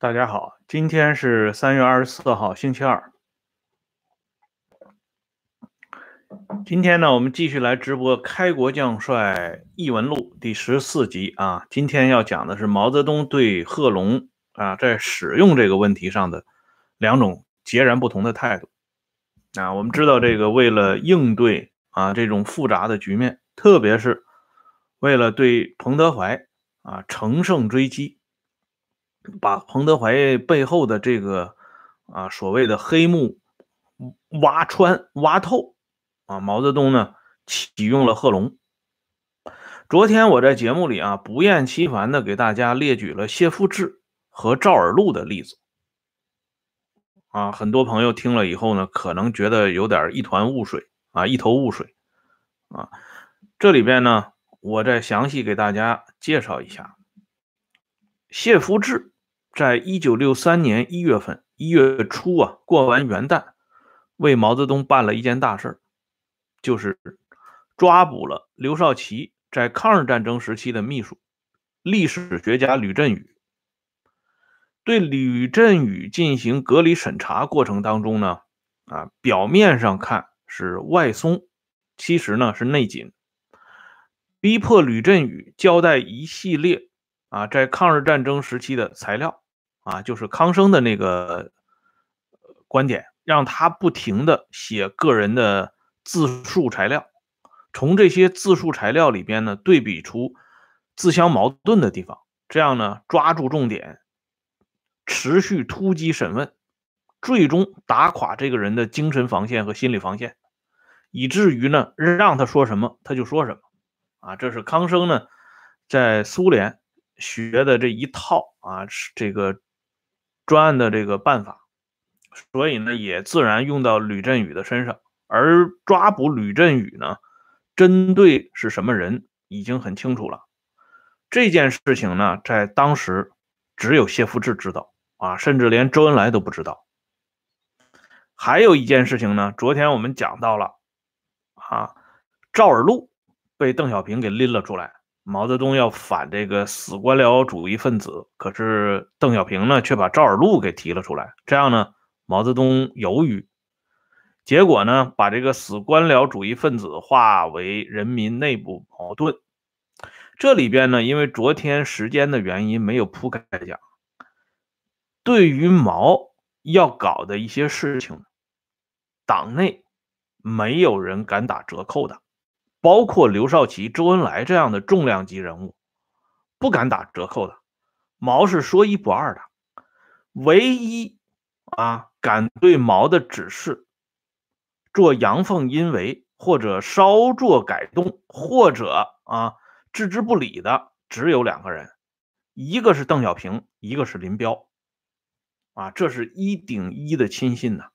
大家好，今天是三月二十四号，星期二。今天呢，我们继续来直播《开国将帅异闻录》第十四集啊。今天要讲的是毛泽东对贺龙啊在使用这个问题上的两种截然不同的态度啊。我们知道，这个为了应对啊这种复杂的局面，特别是为了对彭德怀啊乘胜追击。把彭德怀背后的这个啊所谓的黑幕挖穿、挖透啊，毛泽东呢启用了贺龙。昨天我在节目里啊不厌其烦的给大家列举了谢富治和赵尔陆的例子啊，很多朋友听了以后呢，可能觉得有点一团雾水啊，一头雾水啊。这里边呢，我再详细给大家介绍一下谢富治。在一九六三年一月份一月初啊，过完元旦，为毛泽东办了一件大事就是抓捕了刘少奇在抗日战争时期的秘书、历史学家吕振宇。对吕振宇进行隔离审查过程当中呢，啊，表面上看是外松，其实呢是内紧，逼迫吕振宇交代一系列啊，在抗日战争时期的材料。啊，就是康生的那个观点，让他不停的写个人的自述材料，从这些自述材料里边呢，对比出自相矛盾的地方，这样呢，抓住重点，持续突击审问，最终打垮这个人的精神防线和心理防线，以至于呢，让他说什么他就说什么。啊，这是康生呢在苏联学的这一套啊，这个。专案的这个办法，所以呢，也自然用到吕振宇的身上。而抓捕吕振宇呢，针对是什么人，已经很清楚了。这件事情呢，在当时只有谢富治知道啊，甚至连周恩来都不知道。还有一件事情呢，昨天我们讲到了啊，赵尔陆被邓小平给拎了出来。毛泽东要反这个死官僚主义分子，可是邓小平呢却把赵尔陆给提了出来，这样呢，毛泽东犹豫，结果呢，把这个死官僚主义分子化为人民内部矛盾。这里边呢，因为昨天时间的原因没有铺开讲，对于毛要搞的一些事情，党内没有人敢打折扣的。包括刘少奇、周恩来这样的重量级人物，不敢打折扣的。毛是说一不二的，唯一啊敢对毛的指示做阳奉阴违，或者稍作改动，或者啊置之不理的，只有两个人，一个是邓小平，一个是林彪。啊，这是一顶一的亲信呐。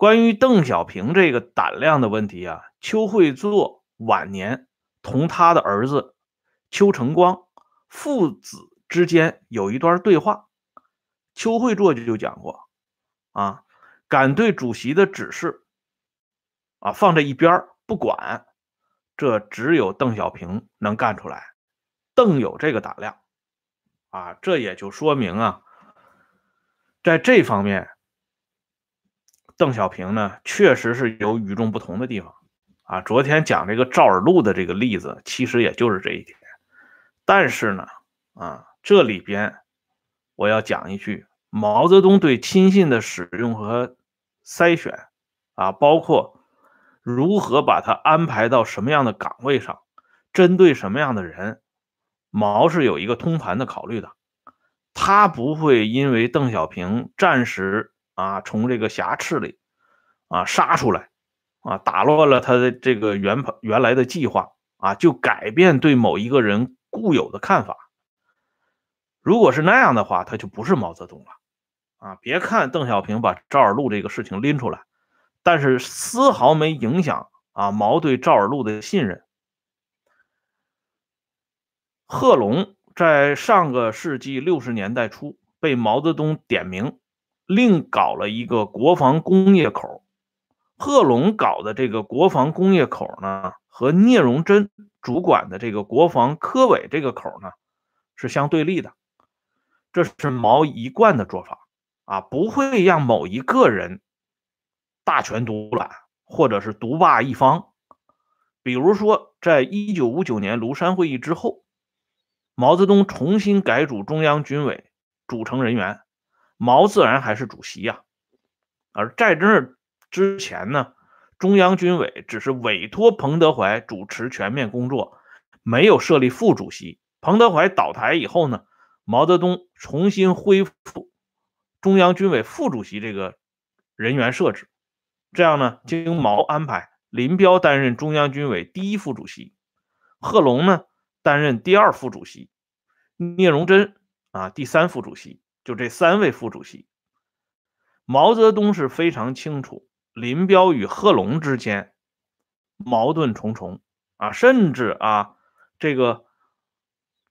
关于邓小平这个胆量的问题啊，邱会作晚年同他的儿子邱成光父子之间有一段对话，邱会作就讲过啊，敢对主席的指示啊放在一边不管，这只有邓小平能干出来，邓有这个胆量啊，这也就说明啊，在这方面。邓小平呢，确实是有与众不同的地方啊。昨天讲这个赵尔陆的这个例子，其实也就是这一点。但是呢，啊，这里边我要讲一句：毛泽东对亲信的使用和筛选啊，包括如何把他安排到什么样的岗位上，针对什么样的人，毛是有一个通盘的考虑的。他不会因为邓小平暂时。啊，从这个挟持里啊杀出来，啊打乱了他的这个原原来的计划啊，就改变对某一个人固有的看法。如果是那样的话，他就不是毛泽东了啊！别看邓小平把赵尔陆这个事情拎出来，但是丝毫没影响啊毛对赵尔陆的信任。贺龙在上个世纪六十年代初被毛泽东点名。另搞了一个国防工业口，贺龙搞的这个国防工业口呢，和聂荣臻主管的这个国防科委这个口呢，是相对立的。这是毛一贯的做法啊，不会让某一个人大权独揽，或者是独霸一方。比如说，在一九五九年庐山会议之后，毛泽东重新改组中央军委组成人员，毛自然还是主席呀。而在这之前呢，中央军委只是委托彭德怀主持全面工作，没有设立副主席。彭德怀倒台以后呢，毛泽东重新恢复中央军委副主席这个人员设置，这样呢，经毛安排。林彪担任中央军委第一副主席，贺龙呢担任第二副主席，聂荣臻啊第三副主席，就这三位副主席。毛泽东是非常清楚，林彪与贺龙之间矛盾重重啊，甚至啊这个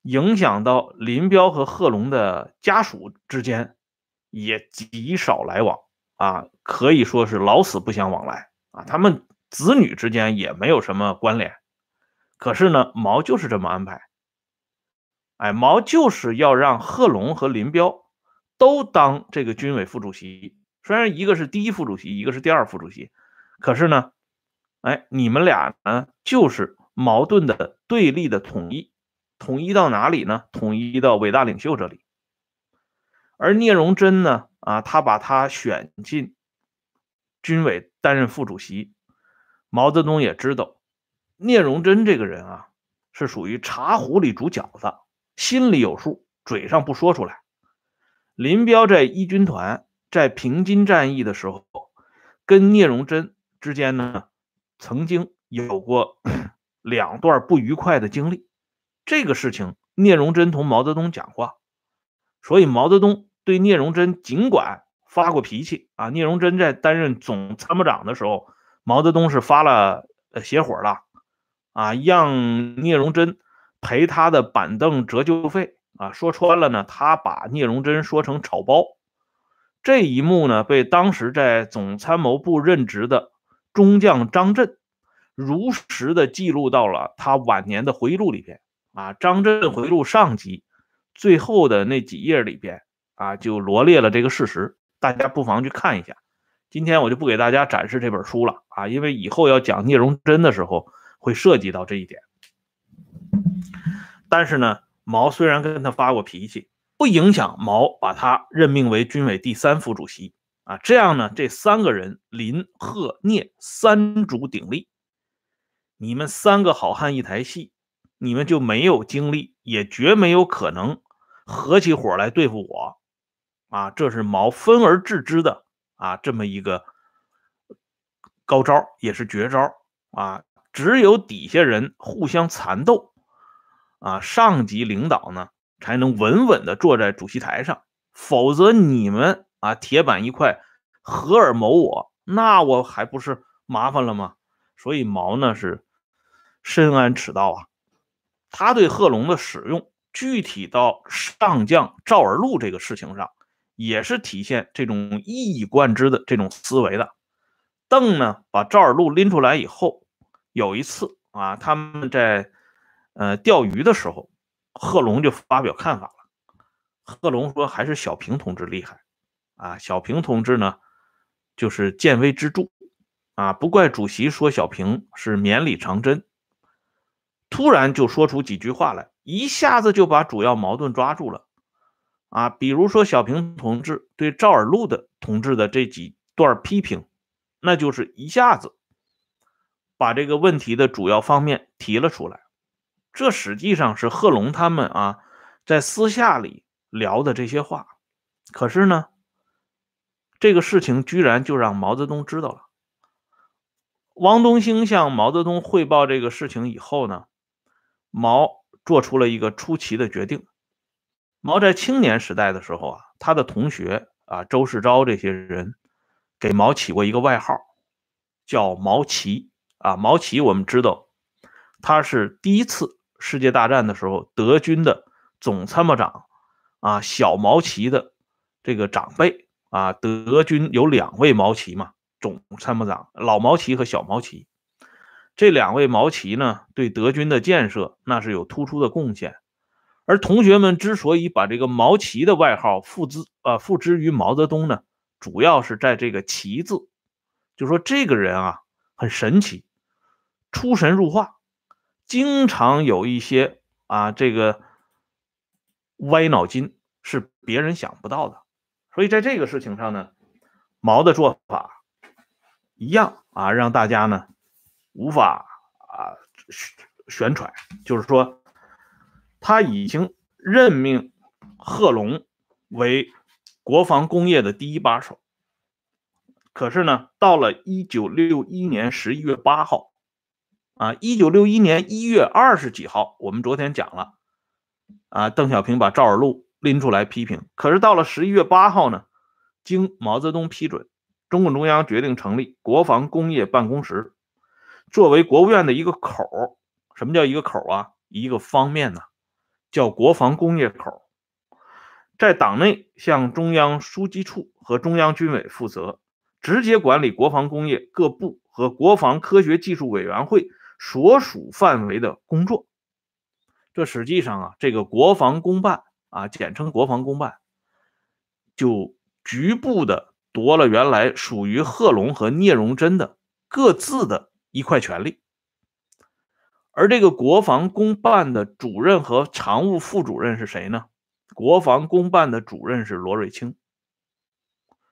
影响到林彪和贺龙的家属之间也极少来往啊，可以说是老死不相往来啊，他们。子女之间也没有什么关联，可是呢，毛就是这么安排。哎，毛就是要让贺龙和林彪都当这个军委副主席，虽然一个是第一副主席，一个是第二副主席，可是呢，哎，你们俩呢就是矛盾的对立的统一，统一到哪里呢？统一到伟大领袖这里。而聂荣臻呢，啊，他把他选进军委担任副主席。毛泽东也知道，聂荣臻这个人啊，是属于茶壶里煮饺子，心里有数，嘴上不说出来。林彪在一军团在平津战役的时候，跟聂荣臻之间呢，曾经有过 两段不愉快的经历。这个事情，聂荣臻同毛泽东讲话，所以毛泽东对聂荣臻尽管发过脾气啊，聂荣臻在担任总参谋长的时候。毛泽东是发了邪火了，啊，让聂荣臻赔他的板凳折旧费啊。说穿了呢，他把聂荣臻说成草包。这一幕呢，被当时在总参谋部任职的中将张震如实的记录到了他晚年的回忆录里边啊。张震回忆录上集最后的那几页里边啊，就罗列了这个事实，大家不妨去看一下。今天我就不给大家展示这本书了啊，因为以后要讲聂荣臻的时候会涉及到这一点。但是呢，毛虽然跟他发过脾气，不影响毛把他任命为军委第三副主席啊。这样呢，这三个人林、贺、聂三足鼎立，你们三个好汉一台戏，你们就没有精力，也绝没有可能合起伙来对付我啊。这是毛分而治之的。啊，这么一个高招也是绝招啊！只有底下人互相缠斗啊，上级领导呢才能稳稳的坐在主席台上，否则你们啊铁板一块，合而谋我，那我还不是麻烦了吗？所以毛呢是深谙此道啊，他对贺龙的使用，具体到上将赵尔陆这个事情上。也是体现这种一以贯之的这种思维的。邓呢，把赵尔陆拎出来以后，有一次啊，他们在呃钓鱼的时候，贺龙就发表看法了。贺龙说：“还是小平同志厉害啊！小平同志呢，就是见微知著啊。不怪主席说小平是绵里藏针，突然就说出几句话来，一下子就把主要矛盾抓住了。”啊，比如说小平同志对赵尔陆的同志的这几段批评，那就是一下子把这个问题的主要方面提了出来。这实际上是贺龙他们啊在私下里聊的这些话。可是呢，这个事情居然就让毛泽东知道了。汪东兴向毛泽东汇报这个事情以后呢，毛做出了一个出奇的决定。毛在青年时代的时候啊，他的同学啊，周世钊这些人给毛起过一个外号，叫毛奇啊。毛奇我们知道，他是第一次世界大战的时候德军的总参谋长啊，小毛奇的这个长辈啊。德军有两位毛奇嘛，总参谋长老毛奇和小毛奇，这两位毛奇呢，对德军的建设那是有突出的贡献。而同学们之所以把这个毛奇的外号付之啊付之于毛泽东呢，主要是在这个“奇”字，就说这个人啊很神奇，出神入化，经常有一些啊这个歪脑筋是别人想不到的。所以在这个事情上呢，毛的做法一样啊，让大家呢无法啊宣传，就是说。他已经任命贺龙为国防工业的第一把手，可是呢，到了一九六一年十一月八号，啊，一九六一年一月二十几号，我们昨天讲了，啊，邓小平把赵尔陆拎出来批评，可是到了十一月八号呢，经毛泽东批准，中共中央决定成立国防工业办公室，作为国务院的一个口什么叫一个口啊？一个方面呢？叫国防工业口，在党内向中央书记处和中央军委负责，直接管理国防工业各部和国防科学技术委员会所属范围的工作。这实际上啊，这个国防工办啊，简称国防工办，就局部的夺了原来属于贺龙和聂荣臻的各自的一块权利。而这个国防工办的主任和常务副主任是谁呢？国防工办的主任是罗瑞卿，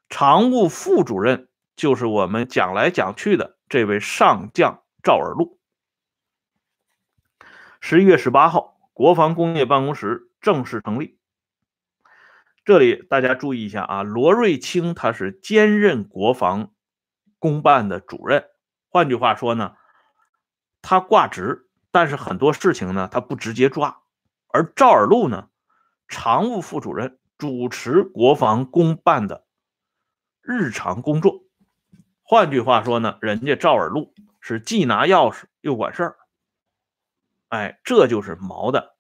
常务副主任就是我们讲来讲去的这位上将赵尔陆。十一月十八号，国防工业办公室正式成立。这里大家注意一下啊，罗瑞卿他是兼任国防工办的主任，换句话说呢，他挂职。但是很多事情呢，他不直接抓，而赵尔陆呢，常务副主任主持国防工办的日常工作。换句话说呢，人家赵尔陆是既拿钥匙又管事儿。哎，这就是毛的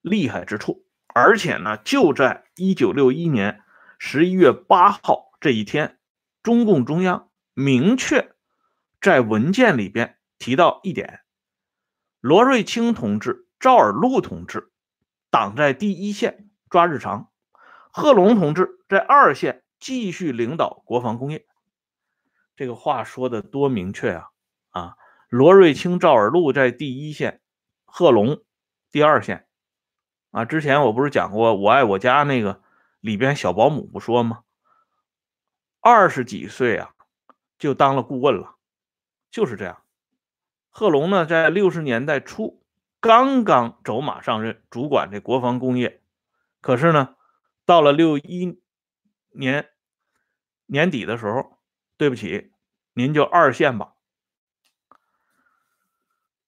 厉害之处。而且呢，就在一九六一年十一月八号这一天，中共中央明确在文件里边提到一点。罗瑞卿同志、赵尔陆同志，党在第一线抓日常；贺龙同志在二线继续领导国防工业。这个话说的多明确啊！啊，罗瑞卿、赵尔陆在第一线，贺龙第二线。啊，之前我不是讲过《我爱我家》那个里边小保姆不说吗？二十几岁啊，就当了顾问了，就是这样。贺龙呢，在六十年代初刚刚走马上任，主管这国防工业。可是呢，到了六一年年底的时候，对不起，您就二线吧。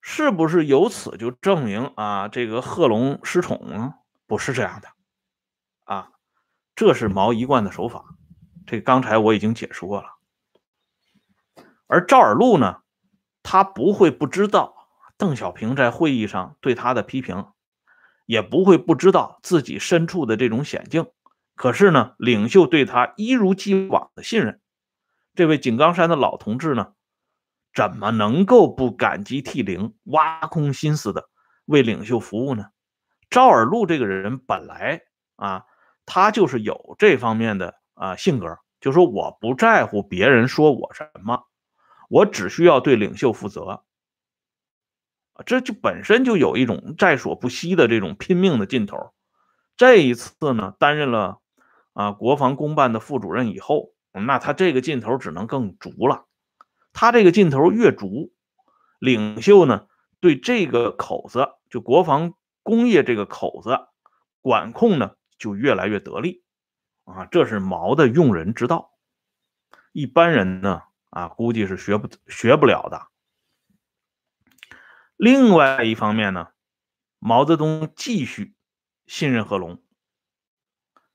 是不是由此就证明啊，这个贺龙失宠呢？不是这样的，啊，这是毛一贯的手法。这刚才我已经解释过了。而赵尔陆呢？他不会不知道邓小平在会议上对他的批评，也不会不知道自己身处的这种险境。可是呢，领袖对他一如既往的信任。这位井冈山的老同志呢，怎么能够不感激涕零、挖空心思的为领袖服务呢？赵尔陆这个人本来啊，他就是有这方面的啊性格，就说我不在乎别人说我什么。我只需要对领袖负责，这就本身就有一种在所不惜的这种拼命的劲头。这一次呢，担任了啊国防工办的副主任以后，那他这个劲头只能更足了。他这个劲头越足，领袖呢对这个口子，就国防工业这个口子管控呢就越来越得力啊。这是毛的用人之道，一般人呢。啊，估计是学不学不了的。另外一方面呢，毛泽东继续信任贺龙，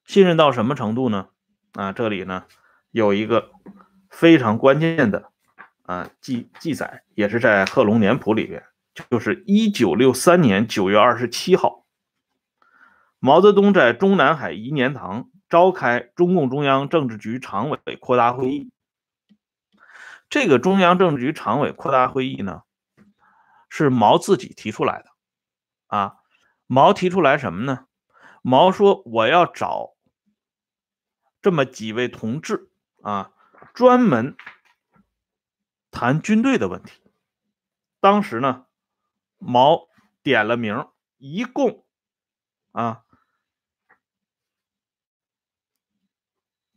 信任到什么程度呢？啊，这里呢有一个非常关键的啊记记载，也是在贺龙年谱里边，就是一九六三年九月二十七号，毛泽东在中南海颐年堂召开中共中央政治局常委扩大会议。这个中央政治局常委扩大会议呢，是毛自己提出来的，啊，毛提出来什么呢？毛说我要找这么几位同志啊，专门谈军队的问题。当时呢，毛点了名，一共啊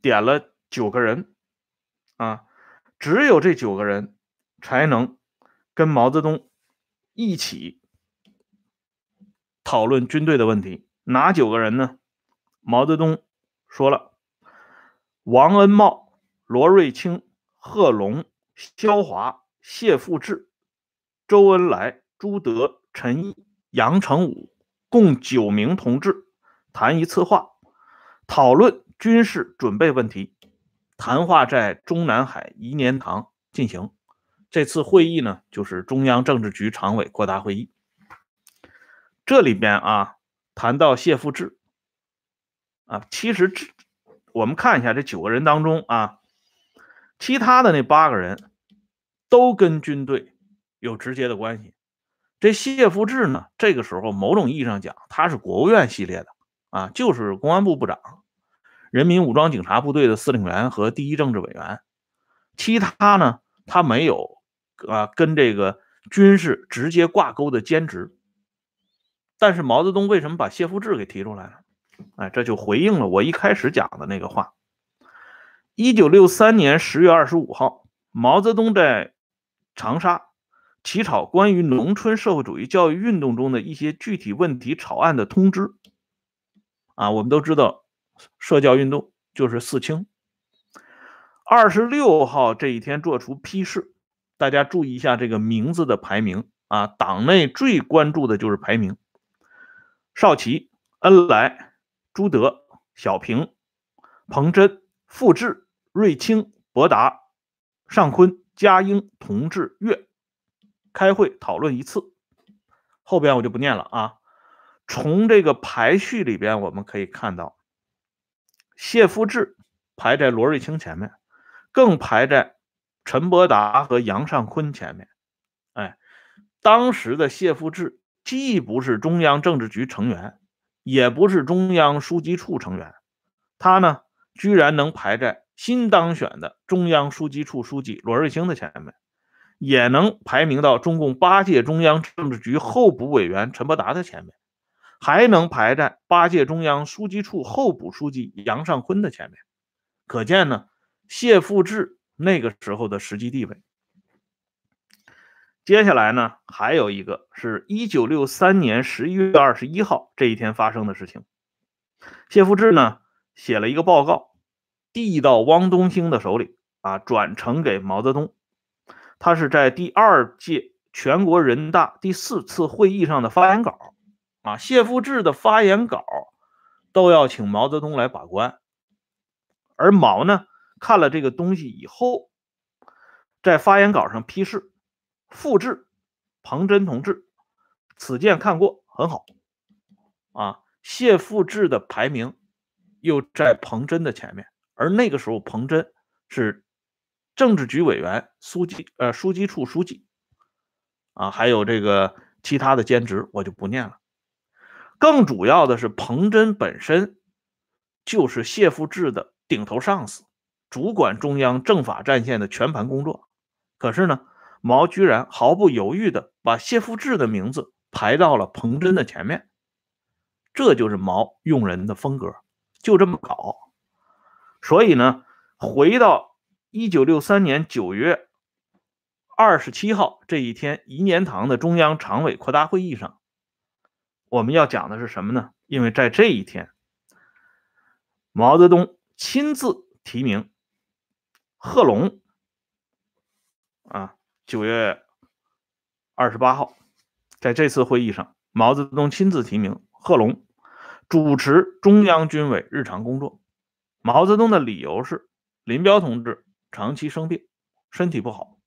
点了九个人啊，只有这九个人才能跟毛泽东一起讨论军队的问题。哪九个人呢？毛泽东说了：王恩茂、罗瑞卿、贺龙、萧华、谢富治。周恩来、朱德、陈毅、杨成武共九名同志谈一次话，讨论军事准备问题。谈话在中南海颐年堂进行。这次会议呢，就是中央政治局常委扩大会议。这里边啊，谈到谢富治啊，其实这我们看一下这九个人当中啊，其他的那八个人都跟军队。有直接的关系。这谢富治呢，这个时候某种意义上讲，他是国务院系列的啊，就是公安部部长、人民武装警察部队的司令员和第一政治委员。其他呢，他没有啊，跟这个军事直接挂钩的兼职。但是毛泽东为什么把谢富治给提出来了？哎，这就回应了我一开始讲的那个话。一九六三年十月二十五号，毛泽东在长沙。起草关于农村社会主义教育运动中的一些具体问题草案的通知，啊，我们都知道，社教运动就是四清。二十六号这一天做出批示，大家注意一下这个名字的排名啊，党内最关注的就是排名：少奇、恩来、朱德、小平、彭真、傅志、瑞清、博达、尚昆、嘉英、同志、月。开会讨论一次，后边我就不念了啊。从这个排序里边，我们可以看到，谢富治排在罗瑞卿前面，更排在陈伯达和杨尚昆前面。哎，当时的谢富治既不是中央政治局成员，也不是中央书记处成员，他呢，居然能排在新当选的中央书记处书记罗瑞卿的前面。也能排名到中共八届中央政治局候补委员陈伯达的前面，还能排在八届中央书记处候补书记杨尚昆的前面，可见呢，谢富治那个时候的实际地位。接下来呢，还有一个是一九六三年十一月二十一号这一天发生的事情，谢富治呢写了一个报告，递到汪东兴的手里啊，转呈给毛泽东。他是在第二届全国人大第四次会议上的发言稿，啊，谢富治的发言稿都要请毛泽东来把关，而毛呢看了这个东西以后，在发言稿上批示：复制彭真同志，此件看过，很好。啊，谢富治的排名又在彭真的前面，而那个时候彭真是。政治局委员、书记呃书记处书记，啊，还有这个其他的兼职，我就不念了。更主要的是，彭真本身就是谢富治的顶头上司，主管中央政法战线的全盘工作。可是呢，毛居然毫不犹豫的把谢富治的名字排到了彭真的前面，这就是毛用人的风格，就这么搞。所以呢，回到。一九六三年九月二十七号这一天，颐年堂的中央常委扩大会议上，我们要讲的是什么呢？因为在这一天，毛泽东亲自提名贺龙。啊，九月二十八号，在这次会议上，毛泽东亲自提名贺龙主持中央军委日常工作。毛泽东的理由是林彪同志。长期生病，身体不好，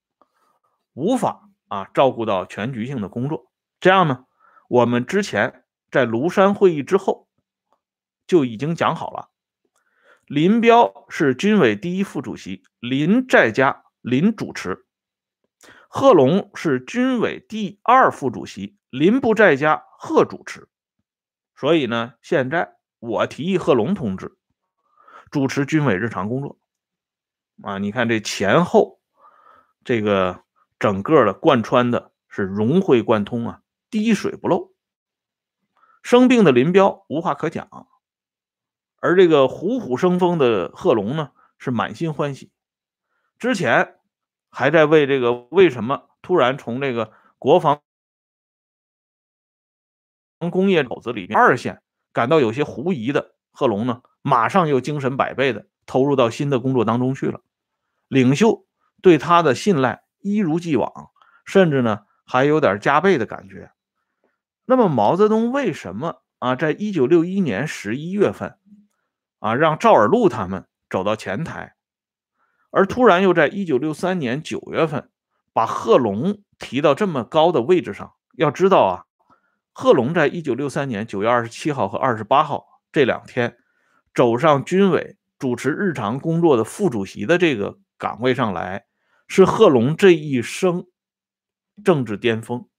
无法啊照顾到全局性的工作。这样呢，我们之前在庐山会议之后就已经讲好了，林彪是军委第一副主席，林在家，林主持；贺龙是军委第二副主席，林不在家，贺主持。所以呢，现在我提议贺龙同志主持军委日常工作。啊，你看这前后，这个整个的贯穿的是融会贯通啊，滴水不漏。生病的林彪无话可讲，而这个虎虎生风的贺龙呢，是满心欢喜。之前还在为这个为什么突然从这个国防工业口子里面二线感到有些狐疑的贺龙呢，马上又精神百倍的。投入到新的工作当中去了，领袖对他的信赖一如既往，甚至呢还有点加倍的感觉。那么毛泽东为什么啊，在一九六一年十一月份啊让赵尔陆他们走到前台，而突然又在一九六三年九月份把贺龙提到这么高的位置上？要知道啊，贺龙在一九六三年九月二十七号和二十八号这两天走上军委。主持日常工作的副主席的这个岗位上来，是贺龙这一生政治巅峰。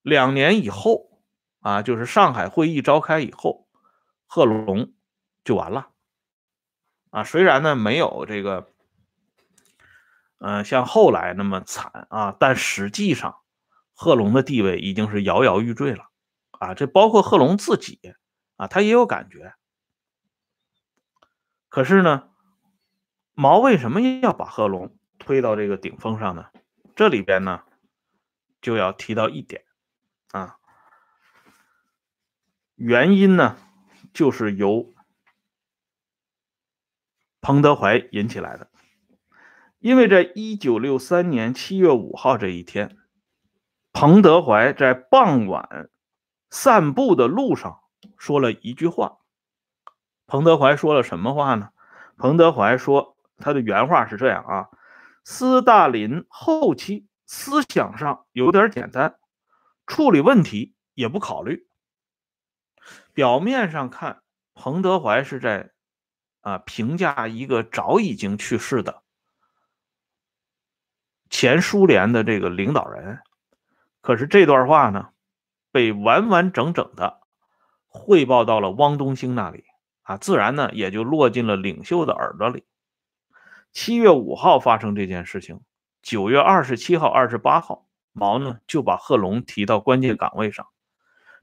两年以后啊，就是上海会议召开以后，贺龙就完了。啊，虽然呢没有这个，嗯，像后来那么惨啊，但实际上贺龙的地位已经是摇摇欲坠了。啊，这包括贺龙自己啊，他也有感觉。可是呢，毛为什么要把贺龙推到这个顶峰上呢？这里边呢，就要提到一点啊，原因呢，就是由彭德怀引起来的。因为在一九六三年七月五号这一天，彭德怀在傍晚散步的路上说了一句话。彭德怀说了什么话呢？彭德怀说，他的原话是这样啊：斯大林后期思想上有点简单，处理问题也不考虑。表面上看，彭德怀是在啊评价一个早已经去世的前苏联的这个领导人，可是这段话呢，被完完整整的汇报到了汪东兴那里。啊，自然呢也就落进了领袖的耳朵里。七月五号发生这件事情，九月二十七号、二十八号，毛呢就把贺龙提到关键岗位上，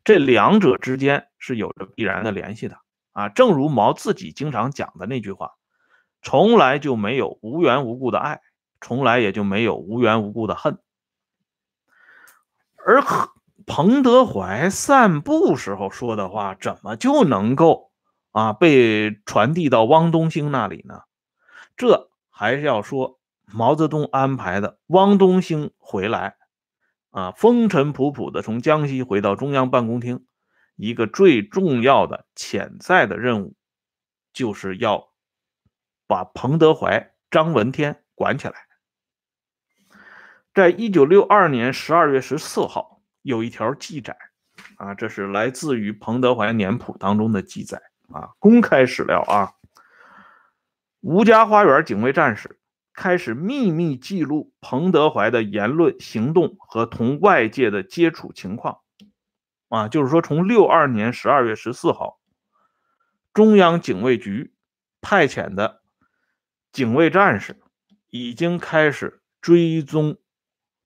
这两者之间是有着必然的联系的啊。正如毛自己经常讲的那句话：“从来就没有无缘无故的爱，从来也就没有无缘无故的恨。”而彭德怀散步时候说的话，怎么就能够？啊，被传递到汪东兴那里呢？这还是要说毛泽东安排的。汪东兴回来，啊，风尘仆仆的从江西回到中央办公厅，一个最重要的潜在的任务，就是要把彭德怀、张闻天管起来。在一九六二年十二月十四号，有一条记载，啊，这是来自于彭德怀年谱当中的记载。啊，公开史料啊！吴家花园警卫战士开始秘密记录彭德怀的言论、行动和同外界的接触情况。啊，就是说，从六二年十二月十四号，中央警卫局派遣的警卫战士已经开始追踪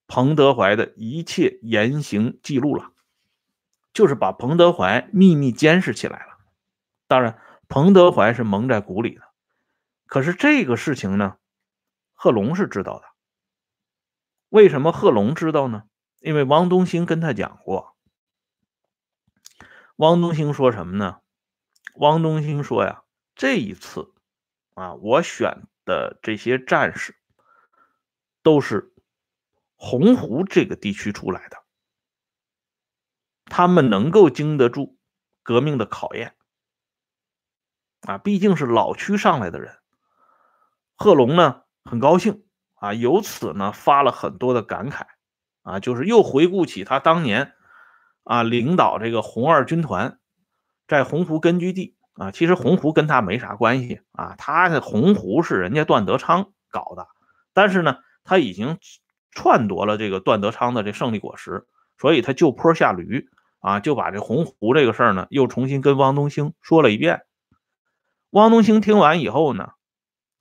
彭德怀的一切言行记录了，就是把彭德怀秘密监视起来了。当然，彭德怀是蒙在鼓里的。可是这个事情呢，贺龙是知道的。为什么贺龙知道呢？因为汪东兴跟他讲过。汪东兴说什么呢？汪东兴说呀，这一次啊，我选的这些战士都是洪湖这个地区出来的，他们能够经得住革命的考验。啊，毕竟是老区上来的人，贺龙呢很高兴啊，由此呢发了很多的感慨。啊，就是又回顾起他当年啊领导这个红二军团在洪湖根据地。啊，其实洪湖跟他没啥关系啊，他的洪湖是人家段德昌搞的，但是呢他已经篡夺了这个段德昌的这胜利果实，所以他就坡下驴啊，就把这洪湖这个事儿呢，又重新跟汪东兴说了一遍。汪东兴听完以后呢，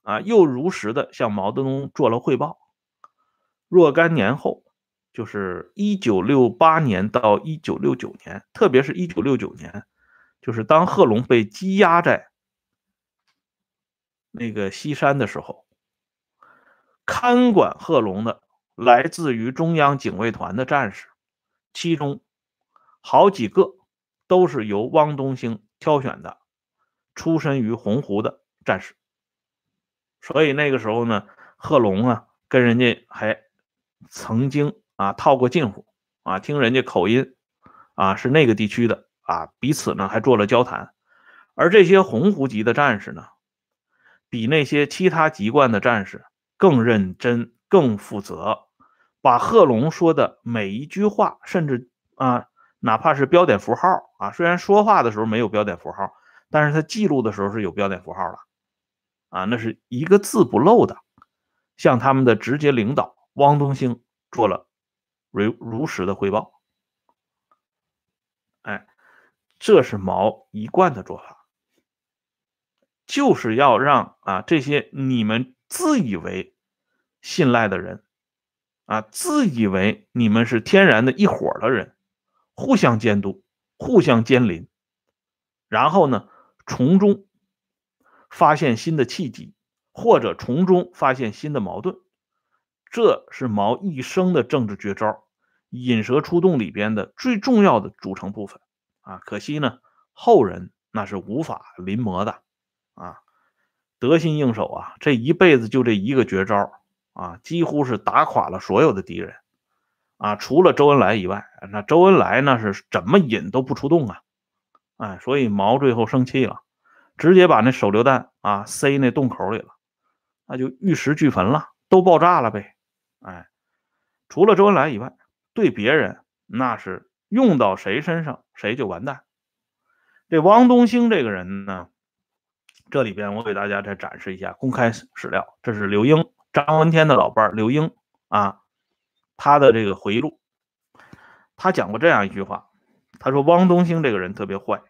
啊，又如实的向毛泽东做了汇报。若干年后，就是一九六八年到一九六九年，特别是一九六九年，就是当贺龙被羁押在那个西山的时候，看管贺龙的来自于中央警卫团的战士，其中。好几个都是由汪东兴挑选的，出身于洪湖的战士，所以那个时候呢，贺龙啊跟人家还曾经啊套过近乎啊，听人家口音啊是那个地区的啊，彼此呢还做了交谈。而这些洪湖籍的战士呢，比那些其他籍贯的战士更认真、更负责，把贺龙说的每一句话，甚至啊。哪怕是标点符号啊，虽然说话的时候没有标点符号，但是他记录的时候是有标点符号的，啊，那是一个字不漏的，向他们的直接领导汪东兴做了如如实的汇报。哎，这是毛一贯的做法，就是要让啊这些你们自以为信赖的人，啊，自以为你们是天然的一伙的人。互相监督，互相监临，然后呢，从中发现新的契机，或者从中发现新的矛盾，这是毛一生的政治绝招——引蛇出洞里边的最重要的组成部分啊！可惜呢，后人那是无法临摹的啊！得心应手啊！这一辈子就这一个绝招啊，几乎是打垮了所有的敌人。啊，除了周恩来以外，那周恩来那是怎么引都不出动啊！哎，所以毛最后生气了，直接把那手榴弹啊塞那洞口里了，那就玉石俱焚了，都爆炸了呗！哎，除了周恩来以外，对别人那是用到谁身上谁就完蛋。这汪东兴这个人呢，这里边我给大家再展示一下公开史料，这是刘英，张闻天的老伴刘英啊。他的这个回忆录，他讲过这样一句话，他说汪东兴这个人特别坏。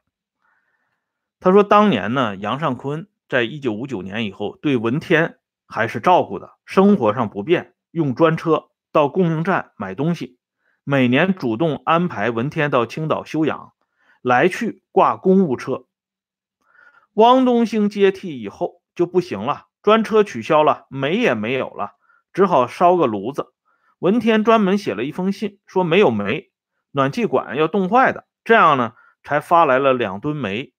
他说当年呢，杨尚昆在一九五九年以后对文天还是照顾的，生活上不便，用专车到供应站买东西，每年主动安排文天到青岛休养，来去挂公务车。汪东兴接替以后就不行了，专车取消了，煤也没有了，只好烧个炉子。文天专门写了一封信，说没有煤，暖气管要冻坏的，这样呢才发来了两吨煤。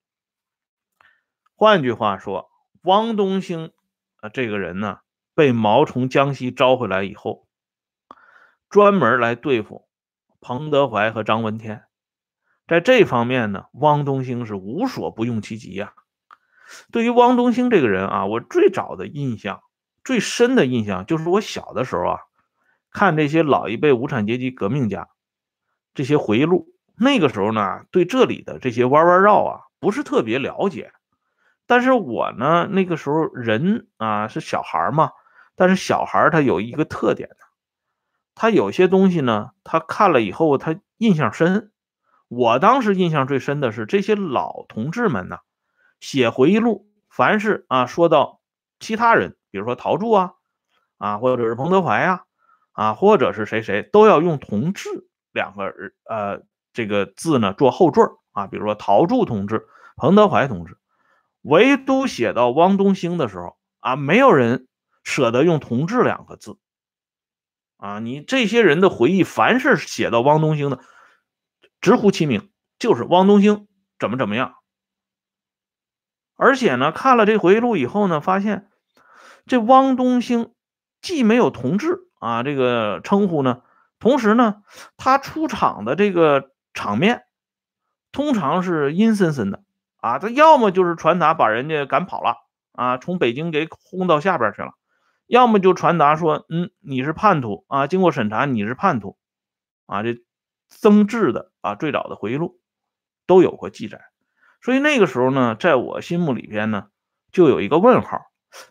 换句话说，汪东兴啊这个人呢，被毛从江西招回来以后，专门来对付彭德怀和张闻天。在这方面呢，汪东兴是无所不用其极呀。对于汪东兴这个人啊，我最早的印象、最深的印象就是我小的时候啊。看这些老一辈无产阶级革命家这些回忆录，那个时候呢，对这里的这些弯弯绕啊，不是特别了解。但是我呢，那个时候人啊是小孩嘛，但是小孩他有一个特点呢，他有些东西呢，他看了以后他印象深。我当时印象最深的是这些老同志们呢，写回忆录，凡是啊说到其他人，比如说陶铸啊，啊或者是彭德怀啊。啊，或者是谁谁都要用“同志”两个呃这个字呢做后缀啊，比如说陶铸同志、彭德怀同志，唯独写到汪东兴的时候啊，没有人舍得用“同志”两个字啊。你这些人的回忆，凡是写到汪东兴的，直呼其名，就是汪东兴怎么怎么样。而且呢，看了这回忆录以后呢，发现这汪东兴既没有“同志”。啊，这个称呼呢，同时呢，他出场的这个场面，通常是阴森森的啊。他要么就是传达把人家赶跑了啊，从北京给轰到下边去了；要么就传达说，嗯，你是叛徒啊，经过审查你是叛徒啊。这曾志的啊，最早的回忆录都有过记载。所以那个时候呢，在我心目里边呢，就有一个问号，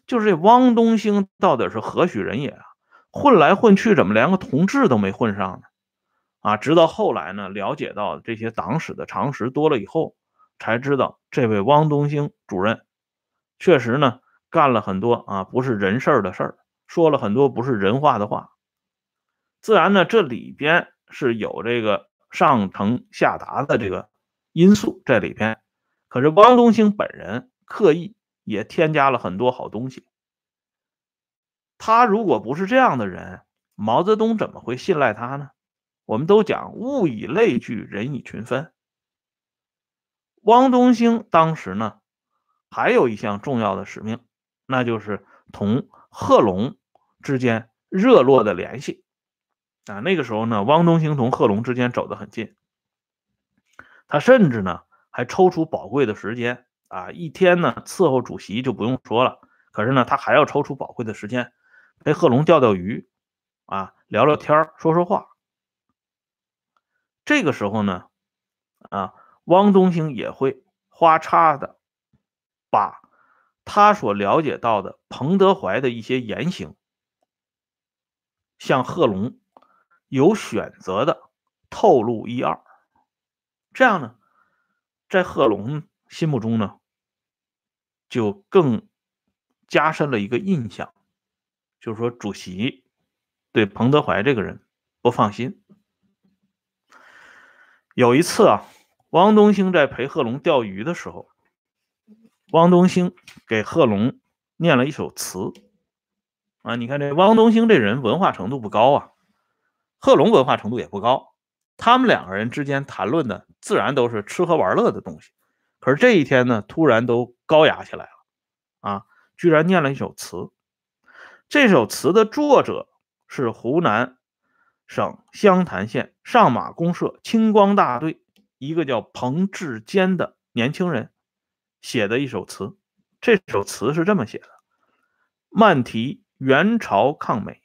就是这汪东兴到底是何许人也啊？混来混去，怎么连个同志都没混上呢？啊，直到后来呢，了解到这些党史的常识多了以后，才知道这位汪东兴主任确实呢干了很多啊不是人事的事儿，说了很多不是人话的话。自然呢，这里边是有这个上承下达的这个因素在里边。可是汪东兴本人刻意也添加了很多好东西。他如果不是这样的人，毛泽东怎么会信赖他呢？我们都讲物以类聚，人以群分。汪东兴当时呢，还有一项重要的使命，那就是同贺龙之间热络的联系。啊，那个时候呢，汪东兴同贺龙之间走得很近。他甚至呢，还抽出宝贵的时间啊，一天呢伺候主席就不用说了，可是呢，他还要抽出宝贵的时间陪贺龙钓钓鱼，啊，聊聊天说说话。这个时候呢，啊，汪东兴也会花叉的把他所了解到的彭德怀的一些言行，向贺龙有选择的透露一二，这样呢，在贺龙心目中呢，就更加深了一个印象，就是说主席对彭德怀这个人不放心。有一次啊，汪东兴在陪贺龙钓鱼的时候，汪东兴给贺龙念了一首词。啊，你看这汪东兴这人文化程度不高啊，贺龙文化程度也不高，他们两个人之间谈论的自然都是吃喝玩乐的东西。可是这一天呢，突然都高雅起来了，啊，居然念了一首词。这首词的作者是湖南。省湘潭县上马公社青光大队一个叫彭志坚的年轻人写的一首词。这首词是这么写的：“漫题元朝抗美，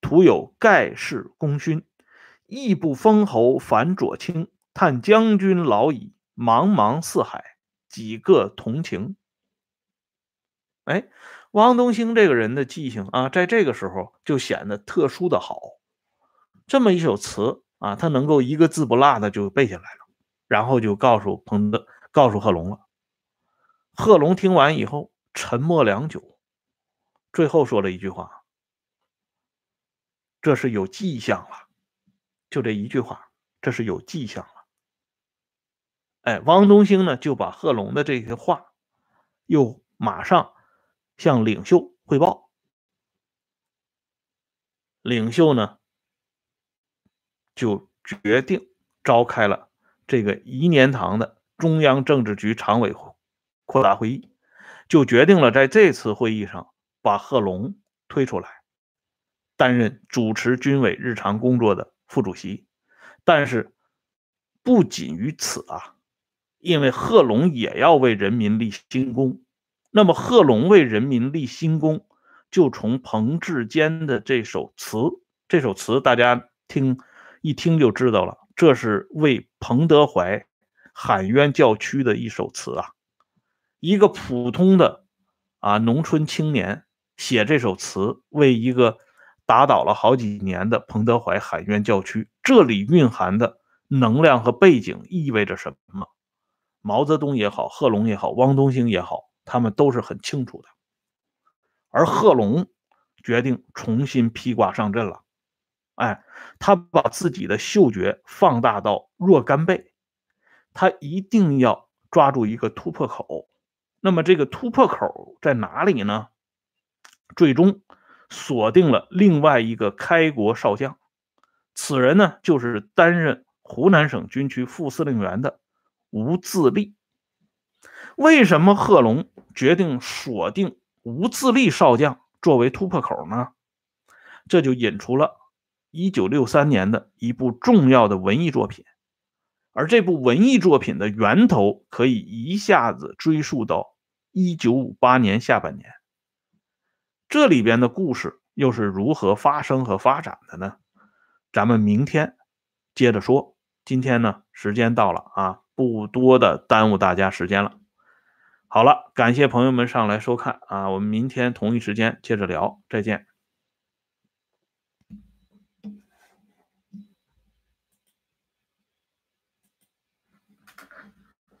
徒有盖世功勋。义不封侯反左倾，叹将军老矣，茫茫四海，几个同情。”哎，汪东兴这个人的记性啊，在这个时候就显得特殊的好。这么一首词啊，他能够一个字不落的就背下来了，然后就告诉彭德，告诉贺龙了。贺龙听完以后沉默良久，最后说了一句话：“这是有迹象了。”就这一句话，这是有迹象了。哎，汪东兴呢就把贺龙的这些话，又马上向领袖汇报。领袖呢？就决定召开了这个颐年堂的中央政治局常委扩大会议，就决定了在这次会议上把贺龙推出来担任主持军委日常工作的副主席。但是不仅于此啊，因为贺龙也要为人民立新功。那么贺龙为人民立新功，就从彭志坚的这首词，这首词大家听。一听就知道了，这是为彭德怀喊冤叫屈的一首词啊！一个普通的啊农村青年写这首词，为一个打倒了好几年的彭德怀喊冤叫屈，这里蕴含的能量和背景意味着什么？毛泽东也好，贺龙也好，汪东兴也好，他们都是很清楚的。而贺龙决定重新披挂上阵了。哎，他把自己的嗅觉放大到若干倍，他一定要抓住一个突破口。那么这个突破口在哪里呢？最终锁定了另外一个开国少将，此人呢就是担任湖南省军区副司令员的吴自立。为什么贺龙决定锁定吴自立少将作为突破口呢？这就引出了。一九六三年的一部重要的文艺作品，而这部文艺作品的源头可以一下子追溯到一九五八年下半年。这里边的故事又是如何发生和发展的呢？咱们明天接着说。今天呢，时间到了啊，不多的耽误大家时间了。好了，感谢朋友们上来收看啊，我们明天同一时间接着聊，再见。